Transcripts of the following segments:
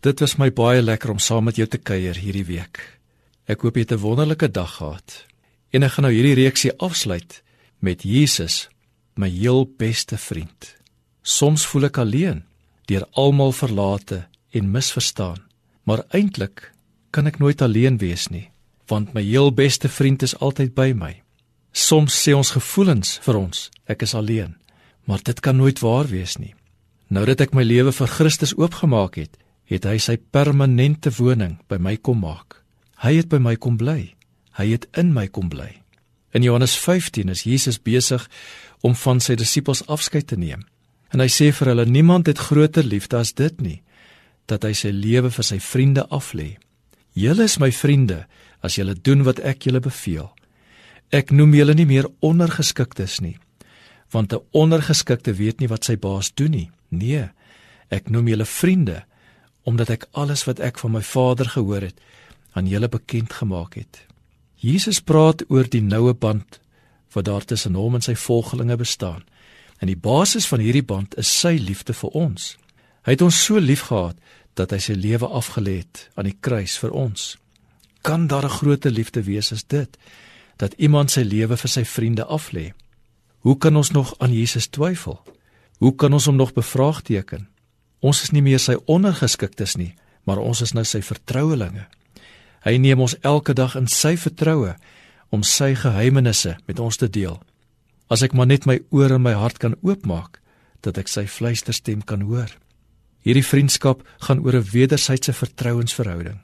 Dit was my baie lekker om saam met jou te kuier hierdie week. Ek hoop jy het 'n wonderlike dag gehad. En ek gaan nou hierdie reeksie afsluit met Jesus, my heel beste vriend. Soms voel ek alleen, deur almal verlate en misverstaan, maar eintlik kan ek nooit alleen wees nie, want my heel beste vriend is altyd by my. Soms sê ons gevoelens vir ons, ek is alleen, maar dit kan nooit waar wees nie. Nou dat ek my lewe vir Christus oopgemaak het, het hy sy permanente woning by my kom maak. Hy het by my kom bly. Hy het in my kom bly. In Johannes 15 is Jesus besig om van sy disippels afskeid te neem. En hy sê vir hulle: "Niemand het groter liefde as dit nie, dat hy sy lewe vir sy vriende aflê. Julle is my vriende as julle doen wat ek julle beveel. Ek noem julle nie meer ondergeskiktes nie, want 'n ondergeskikte weet nie wat sy baas doen nie. Nee, ek noem julle vriende." Omdat ek alles wat ek van my Vader gehoor het aan julle bekend gemaak het. Jesus praat oor die noue band wat daar tussen hom en sy volgelinge bestaan. En die basis van hierdie band is sy liefde vir ons. Hy het ons so liefgehad dat hy sy lewe afgelê het aan die kruis vir ons. Kan daar 'n groter liefde wees as dit dat iemand sy lewe vir sy vriende aflê? Hoe kan ons nog aan Jesus twyfel? Hoe kan ons hom nog bevraagteken? Ons is nie meer sy ondergeskiktes nie, maar ons is nou sy vertrouelinge. Hy neem ons elke dag in sy vertroue om sy geheimenisse met ons te deel. As ek maar net my oor en my hart kan oopmaak, dat ek sy fluisterstem kan hoor. Hierdie vriendskap gaan oor 'n wederwysige vertrouensverhouding.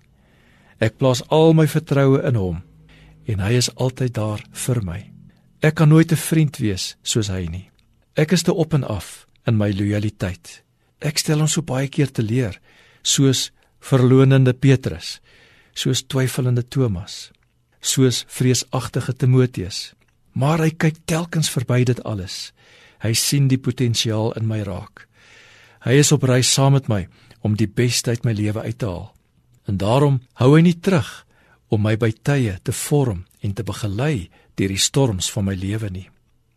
Ek plaas al my vertroue in hom en hy is altyd daar vir my. Ek kan nooit 'n vriend wees soos hy nie. Ek is te op en af in my lojaliteit. Ek stel hom so baie keer te leer, soos verlonende Petrus, soos twyfelende Thomas, soos vreesagtige Timoteus. Maar hy kyk telkens verby dit alles. Hy sien die potensiaal in my raak. Hy is op reis saam met my om die beste uit my lewe uit te haal. En daarom hou hy nie terug om my by tye te vorm en te begelei deur die storms van my lewe nie.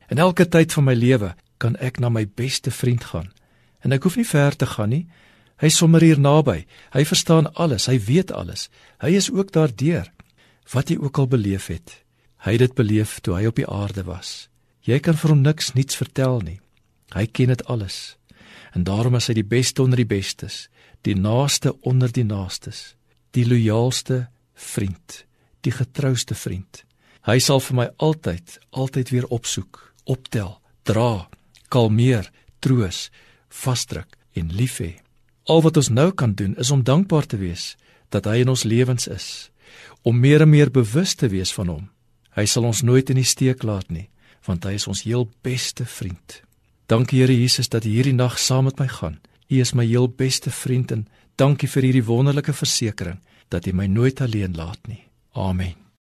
In elke tyd van my lewe kan ek na my beste vriend gaan En ek hoef nie ver te gaan nie. Hy sommer hier naby. Hy verstaan alles, hy weet alles. Hy is ook daardeur. Wat jy ook al beleef het. Hy het dit beleef toe hy op die aarde was. Jy kan vir hom niks niets vertel nie. Hy ken dit alles. En daarom is hy die beste onder die bestes, die naaste onder die naastes, die loyaalste vriend, die getrouste vriend. Hy sal vir my altyd, altyd weer opsoek, optel, dra, kalmeer, troos vasdruk en lief hê. Al wat ons nou kan doen is om dankbaar te wees dat hy in ons lewens is, om meer en meer bewus te wees van hom. Hy sal ons nooit in die steek laat nie, want hy is ons heel beste vriend. Dankie Here Jesus dat U hierdie nag saam met my gaan. U is my heel beste vriend en dankie vir hierdie wonderlike versekering dat U my nooit alleen laat nie. Amen.